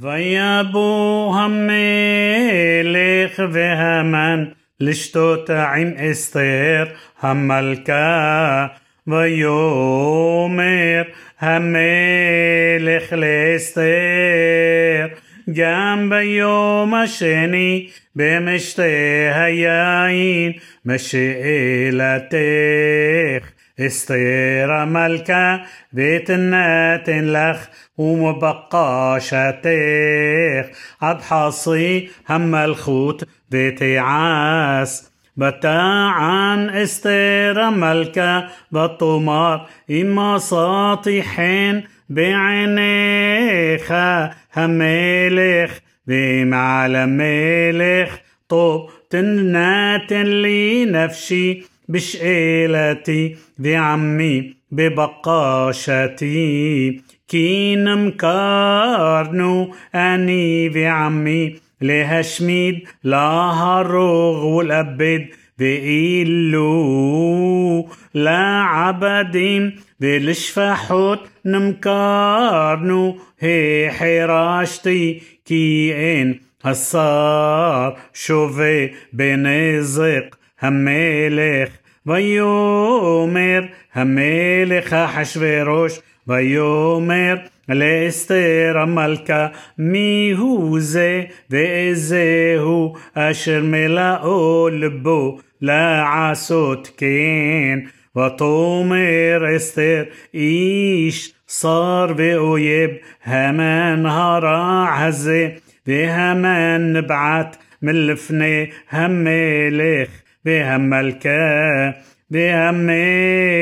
ויבוא המלך והמן לשתות עם אסתר המלכה ויאמר המלך לאסתר גם ביום השני במשתה היין משאלתך استير ملكة النات لخ ومبقى شتيخ أبحصي هم الخوت بتعاس بتاعا استير ملكة بالطمار إما ساطحين بعينيخا. هميلخ بيم على ميلخ طوب تنات لنفسي بشئلتي بعمي ببقاشتي. كين مكارنو أني بعمي. لهشميد لهروغ والأبد بإلو لا عبدين بالشفحوت نمكارنو هي حراشتي كي إن الصار شوفي بنزق. هملخ ויאמר המלך אחשורוש ויאמר לאסתר המלכה מי הוא זה ואיזהו אשר מלאו לבו לעשות כן ותאמר אסתר איש صار ואויב המן הרע הזה והמן נבעט מלפני המלך بهملكا بهملخ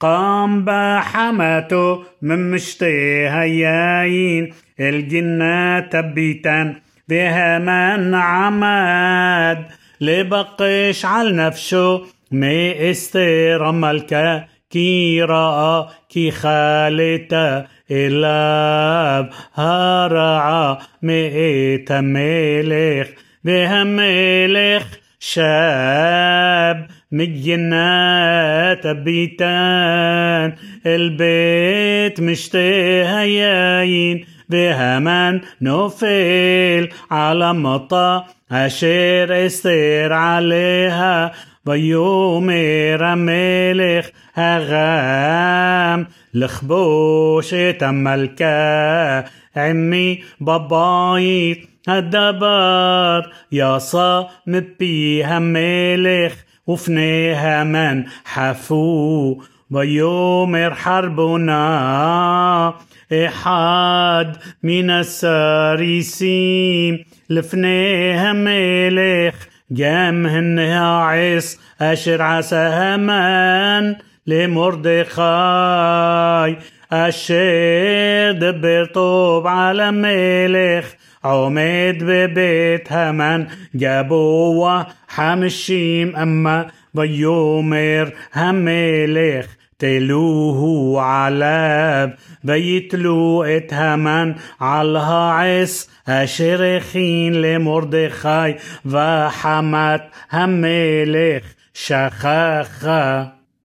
قام بحمته من مشتي هياين الجنة تبيتان بهمان عماد لبقش على نفسه مي استير ملكا. كي رأى كي خالتا إلاب هرعا مئت ملخ بهملخ شاب مجنات بيتان البيت مشتهى ياين بهمان نوفل على مطا أشير استير عليها ויאמר המלך הרם לכבוש את המלכה עמי בבית הדבר יעשה מפי המלך ופני המן חפו ויאמר חרבונה אחד מן הסריסים לפני המלך جامهن عيس أشر عسى همان لمردخاي أشير دبر طوب على ملخ عمد ببيت همان. جابوه حمشيم أما ويومر هملخ تلوه علاب ويتلو ات همان على عس أشرخين لمردخاي وحمت هملخ شخخا